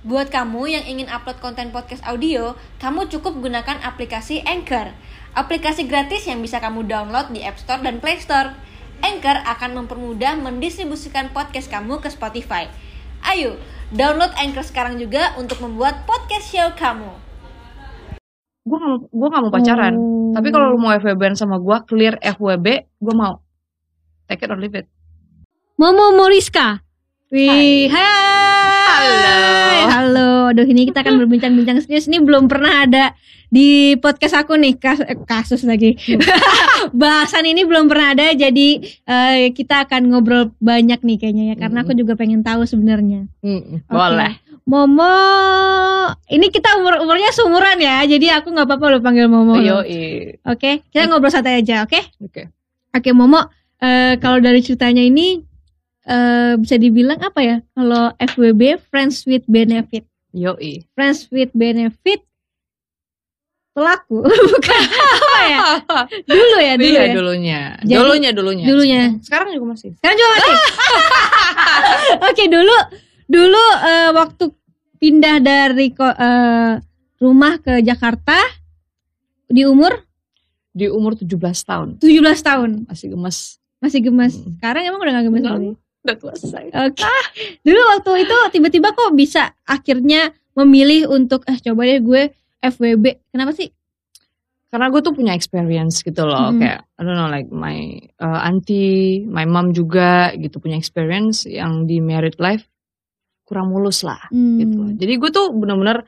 Buat kamu yang ingin upload konten podcast audio, kamu cukup gunakan aplikasi Anchor. Aplikasi gratis yang bisa kamu download di App Store dan Play Store. Anchor akan mempermudah mendistribusikan podcast kamu ke Spotify. Ayo, download Anchor sekarang juga untuk membuat podcast show kamu. gue gak mau gue gak mau pacaran Oh. tapi kalau lu mau FWB sama gue clear FWB gue mau take it or leave it Momo Moriska. Wih, hai. Halo. Halo. Aduh, ini kita akan berbincang-bincang serius. Ini belum pernah ada di podcast aku nih kas- eh, kasus lagi. Bahasan ini belum pernah ada, jadi eh, kita akan ngobrol banyak nih kayaknya ya, karena aku juga pengen tahu sebenarnya. Oke. boleh Momo, ini kita umur umurnya seumuran ya, jadi aku nggak apa-apa lo panggil Momo. yo Oke, kita ngobrol santai aja, oke? oke Oke, Momo, eh, kalau dari ceritanya ini eh, bisa dibilang apa ya? Kalau FWB friends with benefit, yo friends with benefit pelaku, bukan apa ya? Dulu ya, dulu iya ya. dulunya Jadi- dulunya dulunya dulunya. sekarang juga masih Sekarang juga masih. Oke, dulu dulu eh, waktu pindah dari eh, rumah ke Jakarta di umur di umur 17 tahun 17 tahun, masih gemes masih gemes. Hmm. Sekarang emang udah gak gemes lagi? Udah tua selesai Oke. Dulu waktu itu tiba-tiba kok bisa akhirnya memilih untuk eh coba deh gue FWB. Kenapa sih? karena gue tuh punya experience gitu loh Mhm. kayak I don't know like my uh, auntie my mom juga gitu punya experience yang di married life kurang mulus lah Hmm. gitu jadi gue tuh bener-bener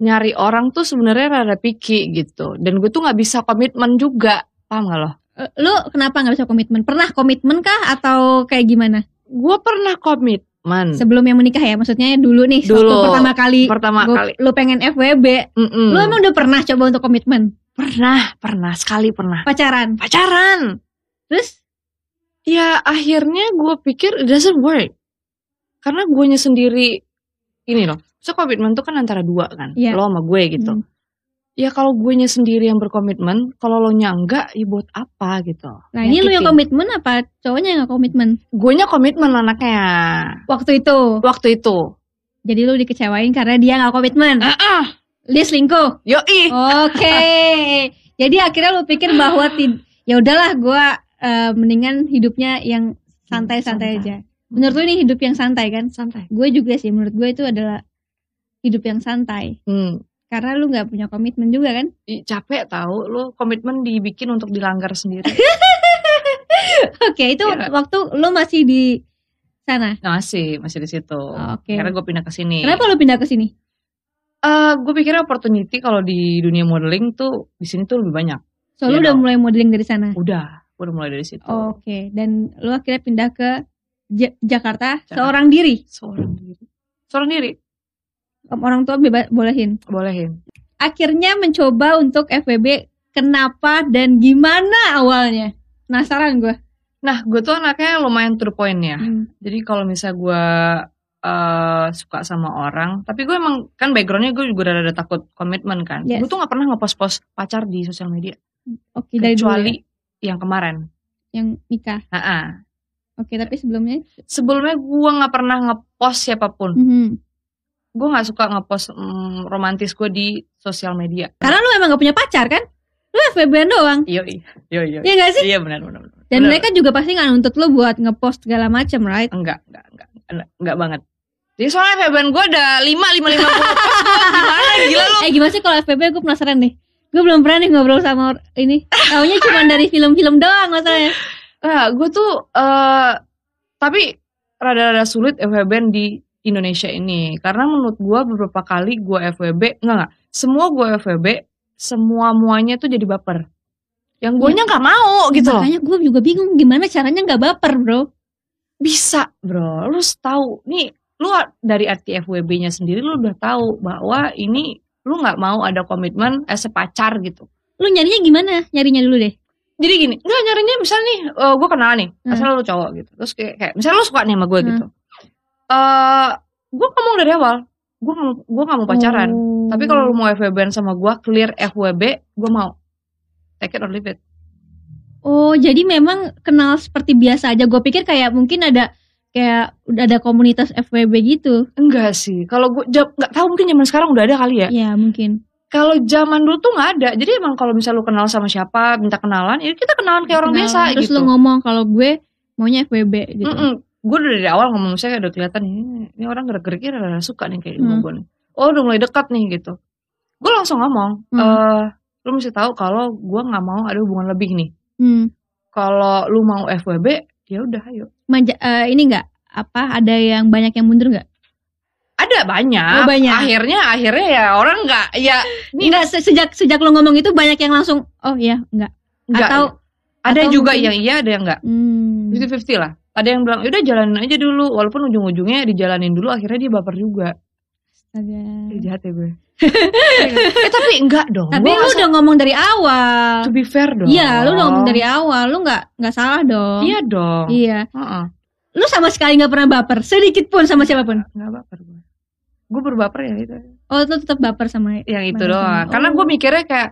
nyari orang tuh sebenarnya rada picky gitu dan gue tuh nggak bisa komitmen juga paham gak lo Eh, Lu kenapa nggak bisa komitmen? Pernah komitmen kah atau kayak gimana? Gue pernah komitmen Sebelum yang menikah ya, maksudnya dulu nih waktu. Dulu. pertama kali pertama gua- kali lu pengen FWB. Mm-mm. Lu emang udah pernah coba untuk komitmen? pernah pernah sekali pernah Pacaran. pacaran Terus ya akhirnya gue pikir it doesn't work karena guanya sendiri ini loh so komitmen tuh kan antara dua kan Iya. lo sama gue gitu Hmm. Ya kalau guanya sendiri yang berkomitmen kalau lo nya enggak ya buat apa gitu Nah, ini lu yang Nyakitin. komitmen apa cowoknya yang gak komitmen? guanya komitmen anaknya Waktu itu. waktu itu Jadi lu dikecewain karena dia gak komitmen. ah ah Dia selingkuh. yoi Oke. Jadi akhirnya lu pikir bahwa ya udahlah gua eh, mendingan hidupnya yang santai-santai aja. Menurut lu ini hidup yang santai kan? santai Gue juga sih menurut gue itu adalah hidup yang santai. hmm. Karena lu nggak punya komitmen juga kan? Ih, capek tahu lo komitmen dibikin untuk dilanggar sendiri Oke, itu Iya. waktu lu masih di sana. Masih masih di situ Oh, Oke. karena gue pindah ke sini Kenapa lu pindah ke sini? Eh, gue pikir opportunity kalau di dunia modeling tuh di sini tuh lebih banyak. So lu Iya udah mulai modeling dari sana. Udah, gue udah mulai dari situ. Oke, dan lu akhirnya pindah ke Ja- Jakarta Jakarta. seorang diri. Seorang diri. Seorang diri, Orang tua bebas bolehin. bolehin. Akhirnya mencoba untuk FWB. Kenapa dan gimana awalnya? Penasaran gue. Nah, gue tuh anaknya lumayan to the point ya. Hmm. Jadi kalau misalnya gue eh, suka sama orang, tapi gue emang kan backgroundnya gue juga rada takut komitmen kan. Yes. Gue tuh nggak pernah ngepost-post pacar di sosial media, Oke, dari dulu kecuali ya, yang kemarin. yang nikah. Nah, Oke, tapi sebelumnya sebelumnya gue nggak pernah ngepost siapa pun. Mhm. Gue nggak suka ngepost mm, romantis gue di sosial media. Karena lu emang gak punya pacar kan? Lu FWB doang. Iya, iya, iya, iya. Iya gak sih? Iya benar, benar. Dan Benar. mereka juga pasti gak nuntut lu buat ngepost segala macem, right? enggak, enggak, enggak, enggak, enggak banget. Jadi soalnya FBN gue ada 5, 5, 5 post gue gimana gila lu. Eh gimana sih kalau FWB gue penasaran deh. Gue belum pernah nih ngobrol sama ini. Taunya cuma dari film-film doang masalahnya. Nah, gue tuh eh tapi rada-rada sulit FWB di Indonesia ini karena menurut gue beberapa kali gue FWB enggak enggak semua gue FWB semua muanya tuh jadi baper yang gue nya nggak mau gitu Makanya gue juga bingung gimana caranya nggak baper bro. bisa bro lu tahu nih lu dari arti FWB-nya sendiri lu udah tahu bahwa ini lu nggak mau ada komitmen as a pacar gitu Lu nyarinya gimana? Nyarinya dulu deh. jadi gini nggak nyarinya misalnya nih gue kenal nih Hmm. asal lu cowok gitu terus kayak, kayak misalnya lu suka nih sama gue Hmm. gitu eh gue ngomong dari awal gue mau gue nggak mau pacaran Oh. tapi kalau lu mau FWB sama gue clear FWB gue mau take it or leave it Oh, jadi memang kenal seperti biasa aja. Gue pikir kayak mungkin ada kayak udah ada komunitas FWB gitu. Enggak sih. Kalau gue nggak tahu mungkin zaman sekarang udah ada kali ya. Ya mungkin. Kalau zaman dulu tuh nggak ada. Jadi emang kalau misal lu kenal sama siapa, minta kenalan, ya kita kenalan kayak orang biasa Terus gitu. lu ngomong kalau gue maunya FWB gitu. Gue udah dari awal ngomong saya udah kelihatan ini, ini orang gerak-geriknya rada suka nih kayak Hmm. gue nih. Oh udah mulai dekat nih gitu. Gue langsung ngomong, Hmm. eh lu mesti tahu kalau gue nggak mau ada hubungan lebih nih. Hmm. Kalau lu mau FWB, ya udah ayo. Manja, eh, ini enggak apa ada yang banyak yang mundur nggak? Ada banyak. Oh, banyak. Akhirnya akhirnya ya orang nggak ya ini Enggak se- sejak sejak lo ngomong itu banyak yang langsung oh ya nggak Atau ada atau juga mungkin- yang iya ada yang enggak. hmm. 50-50 lah. Ada yang bilang, udah jalanin aja dulu. Walaupun ujung-ujungnya dijalanin dulu, akhirnya dia baper juga. Astaga. Eh, jahat ya gue. eh tapi enggak dong. Tapi lu nggak udah ngomong dari awal. to be fair dong. Iya, lu udah ngomong dari awal. Lu nggak nggak salah dong. Iya dong. Iya. Heeh. Lu sama sekali nggak pernah baper, sedikit pun sama siapa pun. Enggak baper gue. Gue berbaper ya itu. Oh, lu tetap baper sama Yang itu doang. sama- Karena Oh. gue mikirnya kayak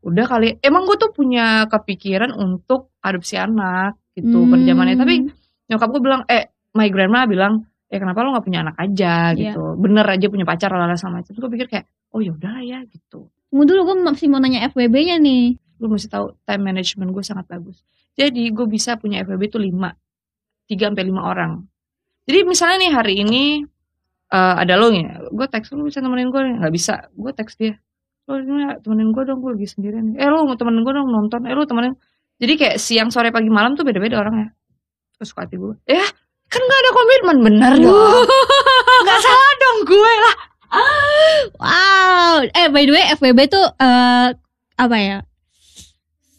udah kali. Emang gue tuh punya kepikiran untuk adopsi anak gitu Hmm. Tapi nyokap gue bilang, eh my grandma bilang, eh kenapa lo gak punya anak aja Iya. gitu. Bener aja punya pacar lala sama itu. Gue pikir kayak, oh ya udahlah ya gitu. Tunggu dulu, gue masih mau nanya FWB-nya nih. lu mesti tahu time management gue sangat bagus. Jadi gue bisa punya FWB itu 5, 3 sampai 5 orang. Jadi misalnya nih hari ini eh, ada lo nih, gue teks lu bisa temenin gue nggak bisa, gue teks dia. Lo ini temenin gue dong, gue lagi sendirian. nih. Eh lo mau temenin gue dong nonton, eh lo temenin. Jadi kayak siang, sore, pagi, malam tuh beda-beda orangnya. Terus hati gue. Ya kan gak ada komitmen bener dong. Gak salah dong gue lah. Wow. Eh by the way FWB tuh eh apa ya?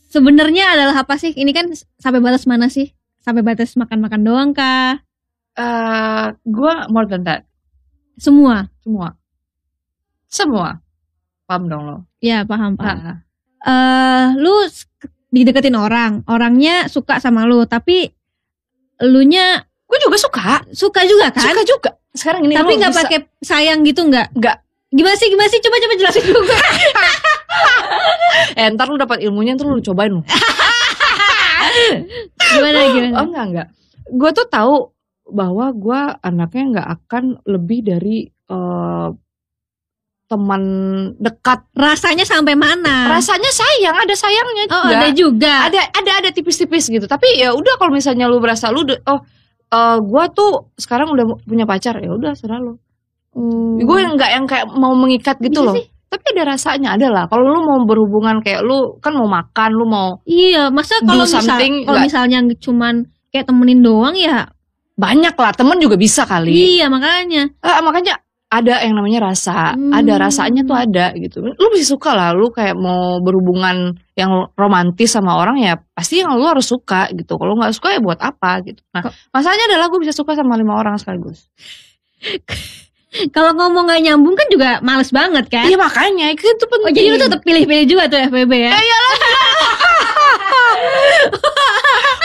Sebenarnya adalah apa sih? Ini kan sampai batas mana sih? Sampai batas makan-makan doang kah? Eh gue more than that. Semua. Semua. Semua. Paham dong lo. Ya paham paham. Nah, Eh lu s- dideketin orang, orangnya suka sama lu, tapi elunya gue juga suka. suka juga kan? Suka juga. Sekarang ini tapi nggak pakai sayang gitu nggak? Nggak. Gimana sih? Gimana sih? Coba coba jelasin dulu. Eh ntar lu dapat ilmunya ntar lu cobain lu. gimana gimana? Oh enggak enggak. Gue tuh tahu bahwa gue anaknya nggak akan lebih dari eh, teman dekat. Rasanya sampai mana? Rasanya sayang, ada sayangnya oh juga. ada juga. ada ada ada tipis-tipis gitu. Tapi ya udah kalau misalnya lu berasa lu oh eh gue tuh sekarang udah punya pacar ya udah serah lu. Oh. Gue yang nggak yang kayak mau mengikat gitu Bisa loh. sih. Tapi ada rasanya ada lah. Kalau lu mau berhubungan kayak lu kan mau makan, lu mau Iya, masa kalau misal, kalau misalnya cuman kayak temenin doang ya, banyak lah temen juga bisa kali. iya makanya. Eh, makanya ada yang namanya rasa, Hmm. ada rasanya tuh ada gitu. Lu mesti suka lah, lu kayak mau berhubungan yang romantis sama orang ya pasti yang lu harus suka gitu. Kalau nggak suka ya buat apa gitu. Nah, masalahnya adalah gue bisa suka sama lima orang sekaligus. Kalau ngomong gak nyambung kan juga males banget kan? Iya makanya itu penting. Oh jadi lu tetap pilih-pilih juga tuh FBB ya?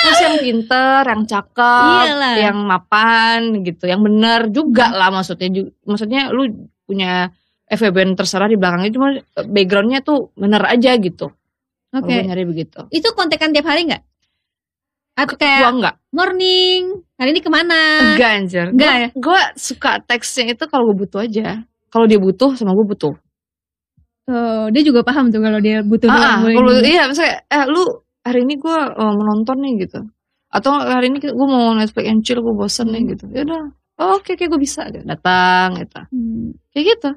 Terus yang pinter, yang cakep, Iyalah. yang mapan gitu, yang bener juga lah maksudnya. Ju- Maksudnya lu punya FWB terserah di belakangnya cuma backgroundnya tuh bener aja gitu. Oke. Gue nyari begitu. Itu kontekan tiap hari nggak? Atau Gua kayak enggak. morning, hari ini ke mana? Enggak anjir. Enggak Gua- ya? Gue suka teksnya itu kalau gue butuh aja. Kalau dia butuh sama gue butuh. Oh, dia juga paham tuh kalau dia butuh Ah, doang, boleh kalau iya misalnya eh lu hari ini gue menonton nih gitu. Atau hari ini gue mau Netflix and chill gue bosen nih Hmm. gitu. Ya udah. Oh, oke oke gue bisa datang gitu. Hmm, Kayak gitu.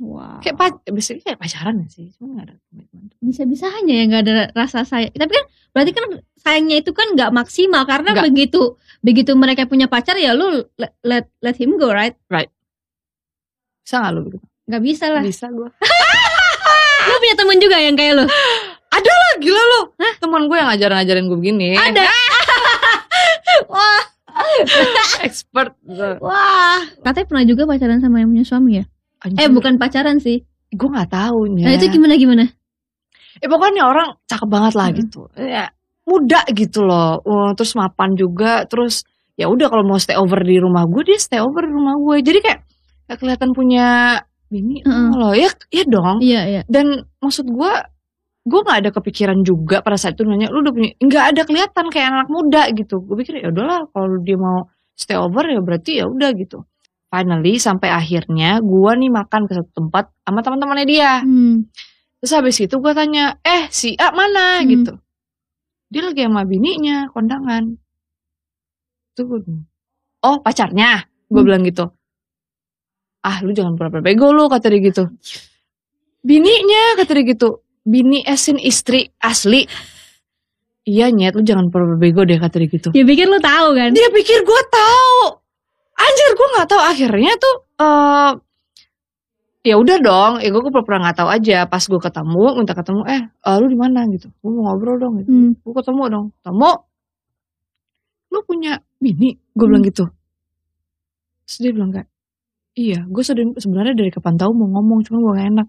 Wow. Kayak pac biasanya kayak pacaran gak sih? Cuma gak ada komitmen. bisa-bisa hanya ya nggak ada rasa sayang. Tapi kan berarti kan sayangnya itu kan nggak maksimal karena Nggak. begitu begitu mereka punya pacar ya lu let let, let him go right? Bisa gak lu begitu? Nggak bisa lah. Bisa gue. Lu punya temen juga yang kayak lu? Ah, gila lu. Teman gue yang ngajarin-ngajarin gue begini. Ada. Wah, Expert. wah. Katanya pernah juga pacaran sama yang punya suami ya? Eh bukan pacaran sih. Gue gak tahu Nah itu gimana gimana? Eh pokoknya orang cakep banget lah Mm. gitu. Ya, muda gitu loh. Uh, terus mapan juga. Terus ya udah kalau mau stay over di rumah gue dia stay over di rumah gue. Jadi kayak gak kelihatan punya bini Mm-mm. loh. Ya ya dong. Iya iya. Dan maksud gue gue nggak ada kepikiran juga pada saat itu nanya lu udah punya nggak ada kelihatan kayak anak muda gitu. Gue pikir ya udahlah kalau dia mau stay over ya berarti ya udah gitu. Finally sampai akhirnya gua nih makan ke satu tempat sama teman-temannya dia. Hmm. terus habis itu gua tanya eh si A mana? Hmm. gitu. Dia lagi sama bininya kondangan. Tuh oh pacarnya? Gue Hmm. bilang gitu. Ah lu jangan pura-pura bego lu kata dia gitu. Bininya kata dia gitu bini esin istri asli. Iya nyet lu jangan pura-pura bego deh kata dia gitu. Dia pikir lu tahu kan? dia pikir gue tahu. Anjir gue nggak tahu. Akhirnya tuh eh ya udah dong. Ya gue pura-pura nggak tahu aja. Pas gue ketemu minta ketemu eh eh, lu di mana? Gitu. Gue mau ngobrol dong gitu. Hmm. gue ketemu dong. Ketemu. Lu punya bini? Gue bilang gitu. Terus dia bilang kayak iya gue sebenarnya dari kapan tahu mau ngomong cuma gue gak enak.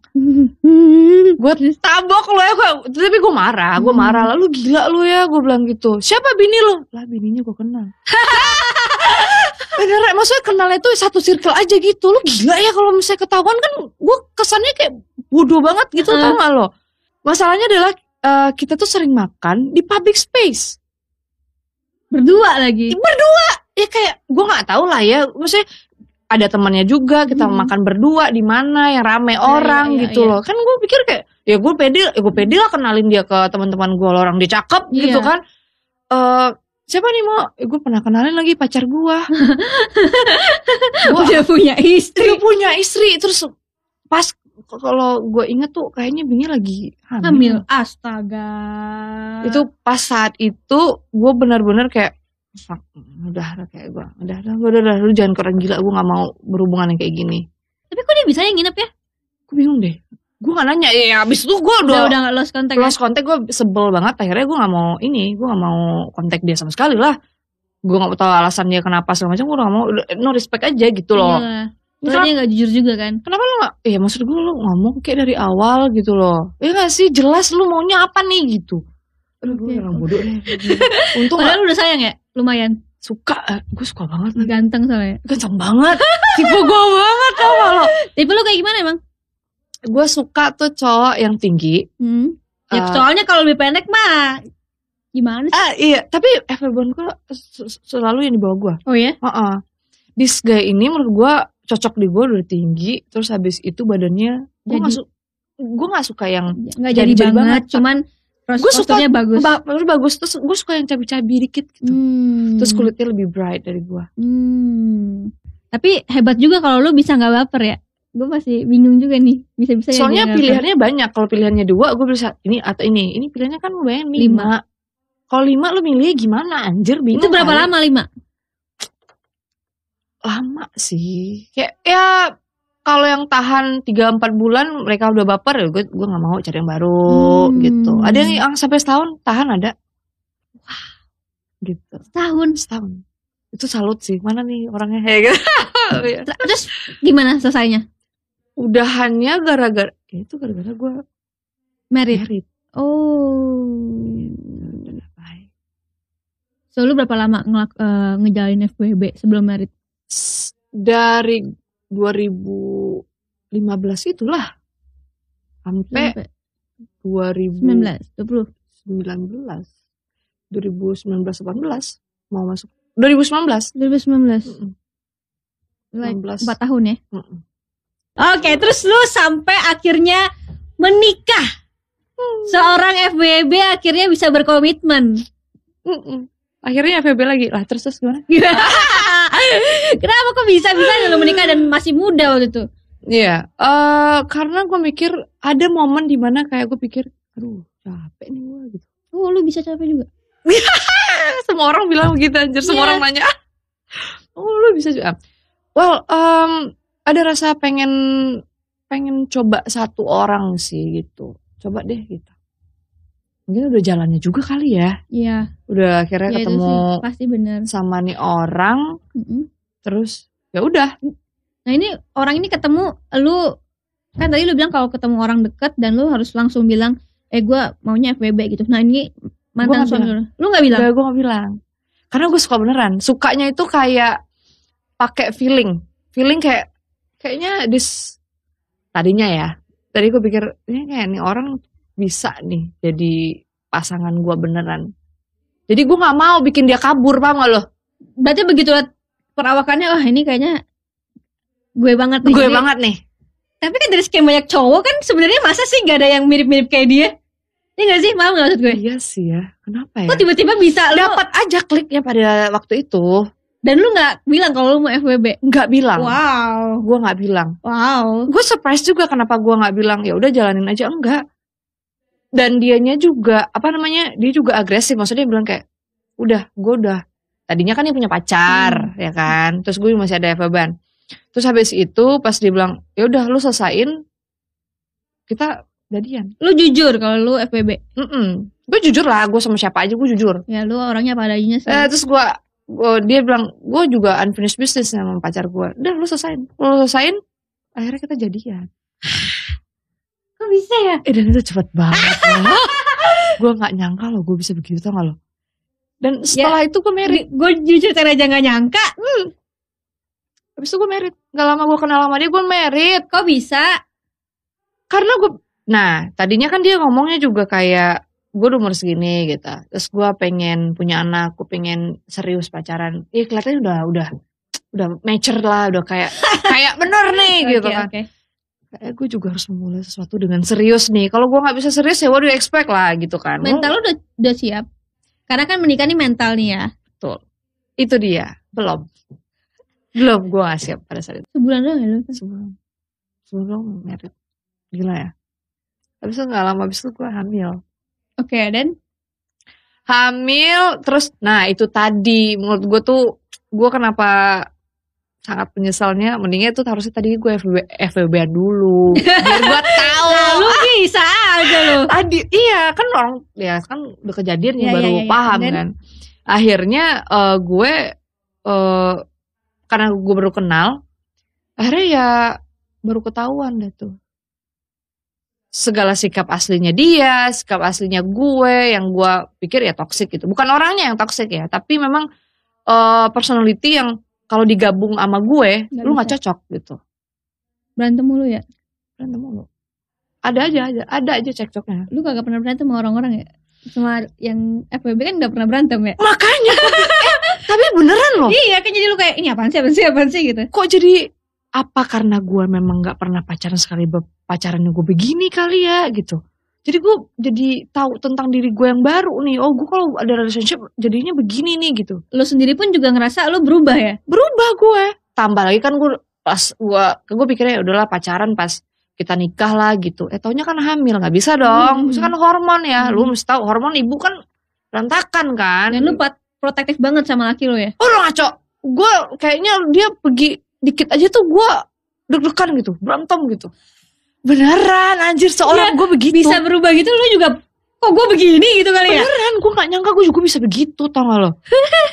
Gue tabok lo ya gue tapi gue marah gue Hmm. marah. Lalu gila lu ya gue bilang gitu. Siapa bini lo lah bininya gue kenal. Beneran, maksudnya kenalnya tuh satu circle aja gitu. Lu gila ya kalau misalnya ketahuan kan Gue kesannya kayak bodoh banget gitu Heeh. tau gak lo? Masalahnya adalah eh, Kita tuh sering makan di public space. Berdua lagi. Ya kayak gue gak tahu lah ya. Maksudnya ada temannya juga kita Hmm. makan berdua di mana yang rame Iya, orang iya, iya, gitu iya. loh kan gue pikir kayak ya gue pede ya gue pede lah kenalin dia ke teman-teman gue orang dia cakep Iya. gitu kan eh siapa nih mau gue pernah kenalin lagi pacar gue gue Udah punya istri. dia punya istri terus pas kalau gue inget tuh kayaknya bini lagi hamil, Hamil. Astaga. itu pas saat itu gue benar-benar kayak fuck udah kayak gue udah udah udah, udah, lu jangan keren gila gue nggak mau berhubungan yang kayak gini. Tapi kok dia bisa nginep ya? gue bingung deh. Gue gak nanya ya abis itu gue Udah udah, gak lost contact. lost kontak gue sebel banget. Akhirnya gue nggak mau ini gue nggak mau kontak dia sama sekali lah. Gue nggak tahu alasan dia kenapa segala macam gue nggak mau no respect aja gitu loh. Iya. Soalnya dia gak jujur juga kan. kenapa lu gak ya maksud gue lu ngomong kayak dari awal gitu loh. Ya gak sih? Jelas lu maunya apa nih gitu aduh gue orang oke. bodoh deh untung gak Padahal udah sayang ya? Lumayan. suka eh, gue suka banget Ganteng soalnya. ganteng banget tipe gue banget tau gak lo Tipe lu kayak gimana emang? gue suka tuh cowok yang tinggi Hmm. Ya, Eh, soalnya kalau lebih pendek mah gimana sih? ah iya tapi Everbon gue selalu yang di bawah gue Oh ya? Heeh. This guy ini menurut gue cocok di gue udah tinggi terus habis itu badannya gue gak, su gue gak suka yang Nggak Jadi- jadi, jadi banget, banget. cuman Gua suka- bagus. ba bagus terus gue suka yang cabi-cabi dikit gitu Hmm. terus kulitnya lebih bright dari gue Hmm. Tapi hebat juga kalau lu bisa nggak baper ya. Gue masih bingung juga nih. Bisa-bisa ya soalnya dia nggak baper. pilihannya banyak kalau pilihannya dua gue bisa ini atau ini ini pilihannya kan banyak lima, Lima. kalau lima lu milih gimana anjir bingung Itu berapa kali. lama lima? lama sih kayak ya kalau yang tahan 3 4 bulan mereka udah baper ya gue gue nggak mau cari yang baru hmm. gitu. Ada yang, yang sampai setahun tahan ada. Wah. Gitu. Setahun, setahun. Itu salut sih. Mana nih orangnya? Ya kan? iya. Terus gimana selesainya? Udahannya gara-gara ya itu gara-gara gue merit. merit. Oh. So lu berapa lama ngelak, eh, uh, ngejalin FWB sebelum merit? Dari 2000 15 itulah sampai, sampai 2019 20 19 2019 18 mau masuk 2019 2019 mm -mm. Like 16. 4 tahun ya mm -mm. Oke, okay, terus lu sampai akhirnya menikah. Hmm. Seorang FBB akhirnya bisa berkomitmen. Mm -mm. Akhirnya FBB lagi lah. Terus terus gimana? Kenapa kok bisa bisa lu menikah dan masih muda waktu itu? Iya, eh karena gue mikir ada momen di mana kayak gue pikir, aduh capek nih gue gitu. Oh, lu bisa capek juga. Semua orang bilang begitu anjir, semua Iya. orang nanya. "Ah, Oh lu bisa juga. Well, em, ada rasa pengen pengen coba satu orang sih gitu. Coba deh gitu. Mungkin udah jalannya juga kali ya. Iya, Udah akhirnya ya itu ketemu sih pasti benar. sama nih orang, Mm-mm. terus ya udah. Nah ini orang ini ketemu lu kan tadi lu bilang kalau ketemu orang deket dan lu harus langsung bilang eh gue maunya FWB gitu. Nah ini mantan suami lu, lu nggak bilang? Gak, gue gak bilang. Karena gue suka beneran. Sukanya itu kayak pakai feeling. Feeling kayak kayaknya dis tadinya ya. Tadi gue pikir ini kayak nih orang bisa nih jadi pasangan gue beneran. Jadi gue nggak mau bikin dia kabur, paham gak lo? Berarti begitu perawakannya wah ini kayaknya gue banget nih. gue Jadi- banget nih Tapi kan dari sekian banyak cowok kan sebenarnya masa sih gak ada yang mirip-mirip kayak dia? Iya gak sih? Paham gak maksud gue? iya sih ya kenapa ya Kok tiba-tiba bisa dapat aja kliknya pada waktu itu dan lu gak bilang kalau lu mau FWB? nggak bilang Wow. gue nggak bilang Wow. gue surprise juga kenapa gue nggak bilang ya udah jalanin aja enggak dan dianya juga apa namanya dia juga agresif maksudnya dia bilang kayak udah gue udah tadinya kan dia punya pacar ya kan terus gue masih ada FWB terus habis itu pas dia bilang ya udah lu selesain kita jadian Lu jujur kalau lu FWB. Mm gue jujur lah gue sama siapa aja gue jujur Ya lu orangnya apa adanya sih. Eh, terus gue dia bilang gue juga unfinished business sama pacar gue udah lu selesain lu selesain akhirnya kita jadian Kok bisa ya? Eh dan itu cepet banget gue gak nyangka loh gue bisa begitu tau gak lo. Dan setelah itu gue merit. Gue jujur cara aja gak nyangka. Habis itu gue merit. Gak lama gue kenal sama dia gue merit. Kok bisa? Karena gue, nah tadinya kan dia ngomongnya juga kayak gue udah umur segini gitu. Terus gue pengen punya anak, gue pengen serius pacaran. Iya kelihatannya udah udah udah mature lah, udah kayak kayak bener nih gitu kan. oke. Kayak gue juga harus memulai sesuatu dengan serius nih. Kalau gue nggak bisa serius ya what do you expect lah gitu kan. Mental lu udah, udah siap. Karena kan menikah nih mental nih ya. itu dia belum belum gue gak siap pada saat itu. Sebulan doang ya lu. sebelum sebelum merit. Gila ya. Habis itu gak lama habis itu gue hamil. Oke, dan? Hamil terus nah itu tadi. Menurut gue tuh gue kenapa sangat penyesalnya mendingnya itu harusnya tadi gue FWB, FWB dulu. Biar gue tahu. Nah, lu bisa aja lu. tadi iya kan orang ya kan udah kejadian Iya, baru iya, iya. paham Dan- kan. Akhirnya eh, gue eh karena gue baru kenal. Akhirnya ya baru ketahuan deh tuh. Segala sikap aslinya dia sikap aslinya gue yang gue pikir ya toxic gitu. Bukan orangnya yang toxic ya tapi memang eh personality yang kalau digabung sama gue Nggak lu nggak cocok gitu. Berantem mulu ya. berantem mulu. Ada aja ada ada aja cekcoknya. Lu kagak pernah berantem sama orang-orang ya? Sama yang FWB kan gak pernah berantem ya? makanya tapi beneran loh. Iya kan jadi lu kayak ini apaan sih apaan sih apaan sih? gitu. kok jadi apa karena gue memang nggak pernah pacaran sekali pacarannya gue begini kali ya gitu. Jadi gue jadi tahu tentang diri gue yang baru nih. Oh gue kalau ada relationship jadinya begini nih gitu. Lu sendiri pun juga ngerasa lu berubah ya? berubah gue tambah lagi kan gue pas gue gue pikirnya ya udahlah pacaran pas kita nikah lah gitu. Eh taunya kan hamil nggak bisa dong. Hmm. Kan hormon ya. Lu Hmm. mesti tahu hormon ibu kan berantakan kan. Dan lu pat- protektif banget sama laki lu ya? oh lu ngaco. Gue kayaknya dia pergi dikit aja tuh gue deg-degan gitu berantem gitu. Beneran anjir seorang gue begitu. Bisa berubah gitu lu juga kok gue begini gitu kali ya? beneran gue nggak nyangka gue juga bisa begitu tau gak lo?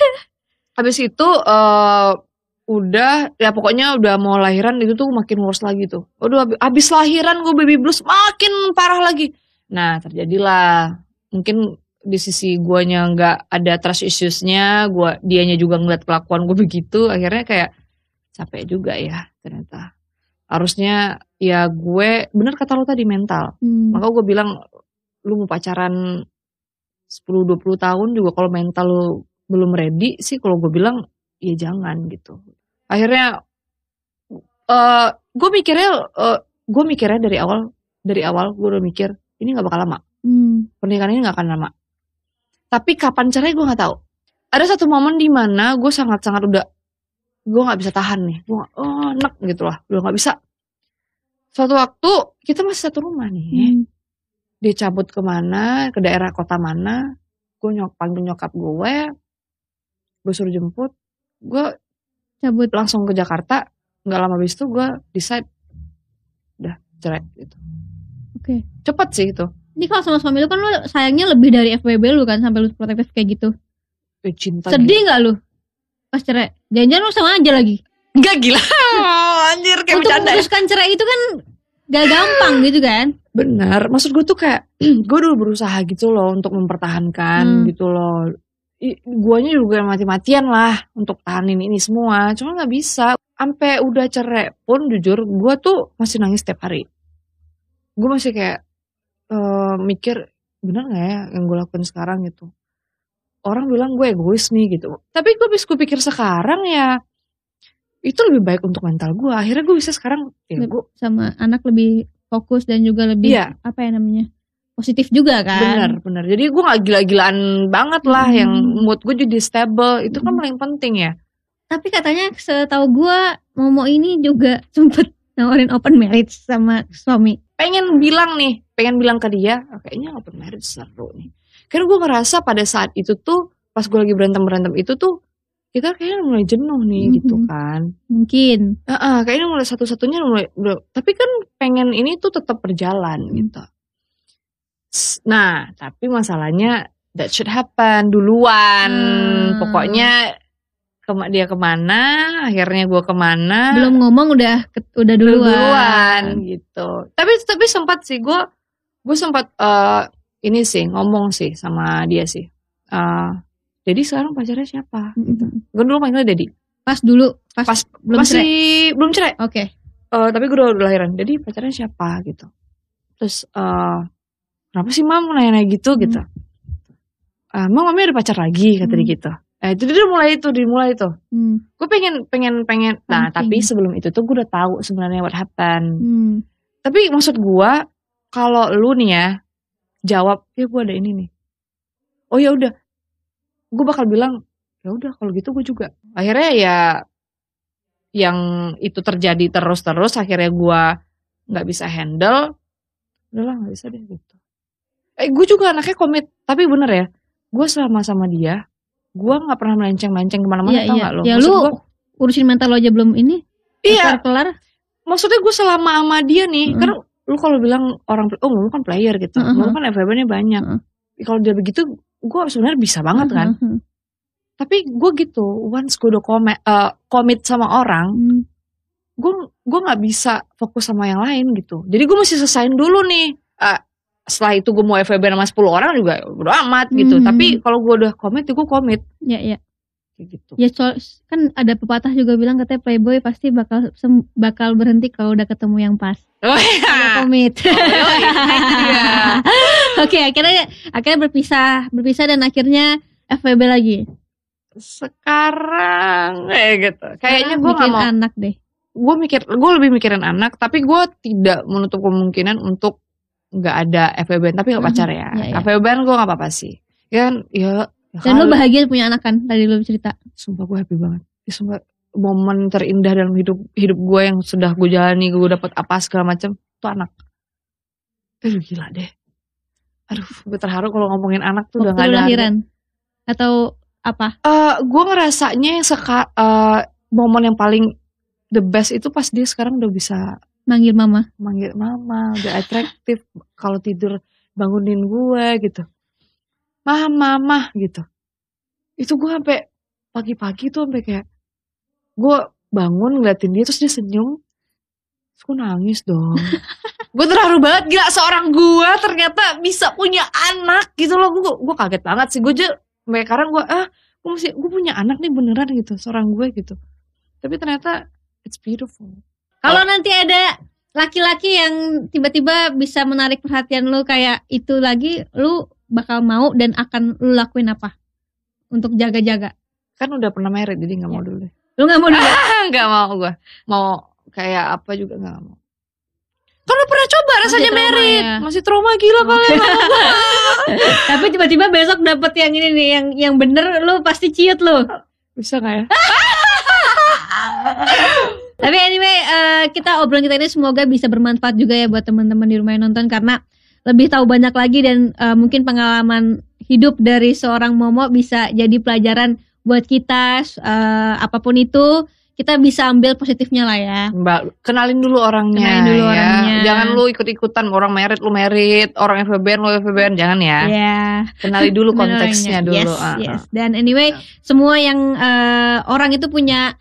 Habis itu eh udah ya pokoknya udah mau lahiran itu tuh makin worse lagi tuh. Udah abis, abis lahiran gue baby blues makin parah lagi. Nah terjadilah. Mungkin di sisi guanya nggak ada trust issuesnya gua dianya juga ngeliat kelakuan gue begitu akhirnya kayak capek juga ya ternyata. Harusnya ya gue bener kata lo tadi mental. Hmm. maka gue bilang lu mau pacaran 10-20 tahun juga kalau mental lu belum ready sih kalau gue bilang ya jangan gitu. Akhirnya eh gue mikirnya eh gue mikirnya dari awal dari awal gue udah mikir ini nggak bakal lama. Hmm. pernikahan ini nggak akan lama tapi kapan cerai gue nggak tahu. Ada satu momen di mana gue sangat sangat udah gue nggak bisa tahan nih. Gue oh enak gitu lah. Udah nggak bisa. Suatu waktu kita masih satu rumah nih Hmm. dia cabut ke mana ke daerah kota mana gue nyok panggil nyokap gue gue suruh jemput. Gue Cabut. langsung ke Jakarta. Nggak lama habis itu gue decide udah cerai gitu. Oke. cepet sih itu Ini kalau sama suami lu kan lu sayangnya lebih dari FWB lu kan sampai lu protektif kayak gitu. Eh, cinta Sedih nggak lu? Pas cerai. Jangan-jangan lu sama aja lagi. Gak gila anjir kayak Untuk bercanda ya. memutuskan cerai itu kan gak gampang gitu kan. benar maksud gue tuh kayak gue dulu berusaha gitu loh untuk mempertahankan Hmm. gitu loh I- guanya juga mati-matian lah untuk tahanin ini semua cuma nggak bisa sampai udah cerai pun jujur gue tuh masih nangis setiap hari gue masih kayak eh, mikir bener gak ya yang gue lakuin sekarang? Gitu. Orang bilang gue egois nih gitu. Tapi gue bisa gue pikir sekarang ya itu lebih baik untuk mental gue akhirnya gue bisa sekarang ya gue sama anak lebih fokus dan juga lebih Iya. apa ya namanya positif juga kan? Bener bener. Jadi gue gak gila-gilaan banget lah Hmm. yang mood gue jadi stable. Itu kan Hmm. paling penting ya. Tapi katanya setahu gua Momo ini juga sempet nawarin open marriage sama suami pengen bilang nih pengen bilang ke dia "Ah, kayaknya open marriage seru nih karena gue ngerasa pada saat itu tuh pas gue lagi berantem berantem itu tuh kita kayaknya mulai jenuh nih Mhm. gitu kan mungkin Heeh, kayaknya mulai satu-satunya mulai. Tapi kan pengen ini tuh tetap berjalan Hmm. gitu. Nah, tapi masalahnya that should happen duluan. Hmm. Pokoknya kema dia ke mana, akhirnya gue ke mana. belum ngomong udah udah duluan, duluan gitu. Tapi tapi sempat sih gue gue sempat eh, ini sih ngomong sih sama dia sih. Eh, jadi sekarang pacarnya siapa? Mhm. Gue dulu panggilnya Dedi. pas dulu pas, Pas belum masih cerai belum cerai. oke Eh, tapi gue udah, udah lahiran jadi pacarnya siapa gitu terus eh kenapa sih mam nanya-nanya gitu Hmm. gitu eh mam mami ada pacar lagi kata dia Hmm. gitu eh itu dia mulai itu dimulai itu. Hmm. gue pengen pengen pengen. Nah Penting. tapi sebelum itu tuh gue udah tahu sebenarnya what happened. Hmm. tapi maksud gue kalau lu nih ya jawab ya gue ada ini nih. Oh ya udah. Gue bakal bilang ya udah kalau gitu gue juga. Akhirnya ya yang itu terjadi terus terus akhirnya gue nggak bisa handle. Udahlah nggak bisa deh gitu. Eh gue juga anaknya komit. Tapi bener ya gue selama sama dia gue nggak pernah melenceng melenceng ke mana-mana Iya, tau iya. nggak lo? Ya, Maksud lu gua- urusin mental lo aja belum ini? Iya. Kelar maksudnya gue selama sama dia nih Mm. karena lu kalau bilang orang oh lu kan player gitu. Mm, mm, lu kan FWB-nya banyak. Mm. kalau dia begitu gue sebenarnya bisa banget kan. Tapi gue gitu once gue udah komit, komit sama orang Hmm. gue gue nggak bisa fokus sama yang lain gitu. Jadi gue mesti selesaiin dulu nih Eh, setelah itu gue mau FWB sama 10 orang juga udah amat gitu. Mhm. tapi kalau gue udah komit ya gue komit. Ya ya. Kayak gitu. Ya kan ada pepatah juga bilang katanya playboy pasti bakal sem- bakal berhenti kalau udah ketemu yang pas. Oh, iya. komit. Oh, yoi, itu dia. oke akhirnya akhirnya berpisah. Berpisah dan akhirnya FWB lagi. Sekarang kayak gitu. Kayaknya gue nggak mau anak deh. Gue mikir gue lebih mikirin anak tapi gue tidak menutup kemungkinan untuk nggak ada FWB tapi nggak pacar ya, Iya, iya. FWB gue nggak apa-apa sih? Ya kan? Ya dan lo bahagia punya anak kan? Tadi lo cerita. Sumpah gue happy banget. Ya, sumpah momen terindah dalam hidup hidup gue yang sudah gue jalani gue dapat apa segala macam itu anak. Aduh gila deh. Aduh gue terharu kalau ngomongin anak tuh udah waktu gak lo ada lahiran? atau apa? Eh, gue ngerasanya yang seka, eh, momen yang paling the best itu pas dia sekarang udah bisa manggil mama. Manggil mama udah atraktif kalau tidur bangunin gue gitu. Mah mama gitu. Itu gue sampai pagi-pagi tuh sampai kayak gue bangun ngeliatin dia terus dia senyum. Terus gue nangis dong. Gue terharu banget gila seorang gue ternyata bisa punya anak gitu loh. Gue gue kaget banget sih. Gue aja sampai sekarang gue ah gue masih gue punya anak nih beneran gitu. Seorang gue gitu. Tapi ternyata it's beautiful Kalau nanti ada laki-laki yang tiba-tiba bisa menarik perhatian lu kayak itu lagi, lu bakal mau dan akan lu lakuin apa? Untuk jaga-jaga? kan udah pernah married jadi nggak mau dulu deh. Lu nggak mau juga? nggak mau gue mau kayak apa juga nggak mau. Kan lu pernah coba rasanya married. ya. masih trauma gila kalian. Tapi tiba-tiba besok dapet yang ini nih, yang yang bener lu pasti ciut lu. bisa nggak ya Tapi anyway, eh, kita obrolan kita ini semoga bisa bermanfaat juga ya buat teman-teman di rumah yang nonton karena lebih tahu banyak lagi dan eh, mungkin pengalaman hidup dari seorang Momo bisa jadi pelajaran buat kita eh, apa pun itu kita bisa ambil positifnya lah ya. Mbak, kenalin dulu orangnya. Kenalin dulu ya. orangnya. Jangan lu ikut-ikutan orang merit lu merit, orang FBN lu FBN jangan ya. Ya. Kenali dulu konteksnya dulu. Yes, ah, yes. Dan anyway, semua yang eh, orang itu punya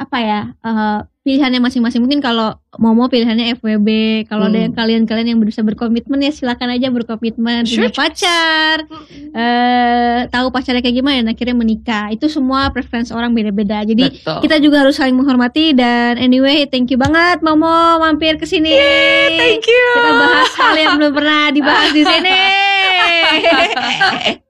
apa ya eh, pilihannya masing-masing. Mungkin kalau Momo pilihannya FWB, kalau ada Hmm. yang kalian-kalian yang bisa berkomitmen ya silakan aja berkomitmen punya Sure. pacar, eh tahu pacarnya kayak gimana dan akhirnya menikah. Itu semua preferensi orang beda-beda. Jadi Betul. kita juga harus saling menghormati dan anyway thank you banget Momo mampir ke sini. Thank you. Kita bahas hal yang belum pernah dibahas di sini.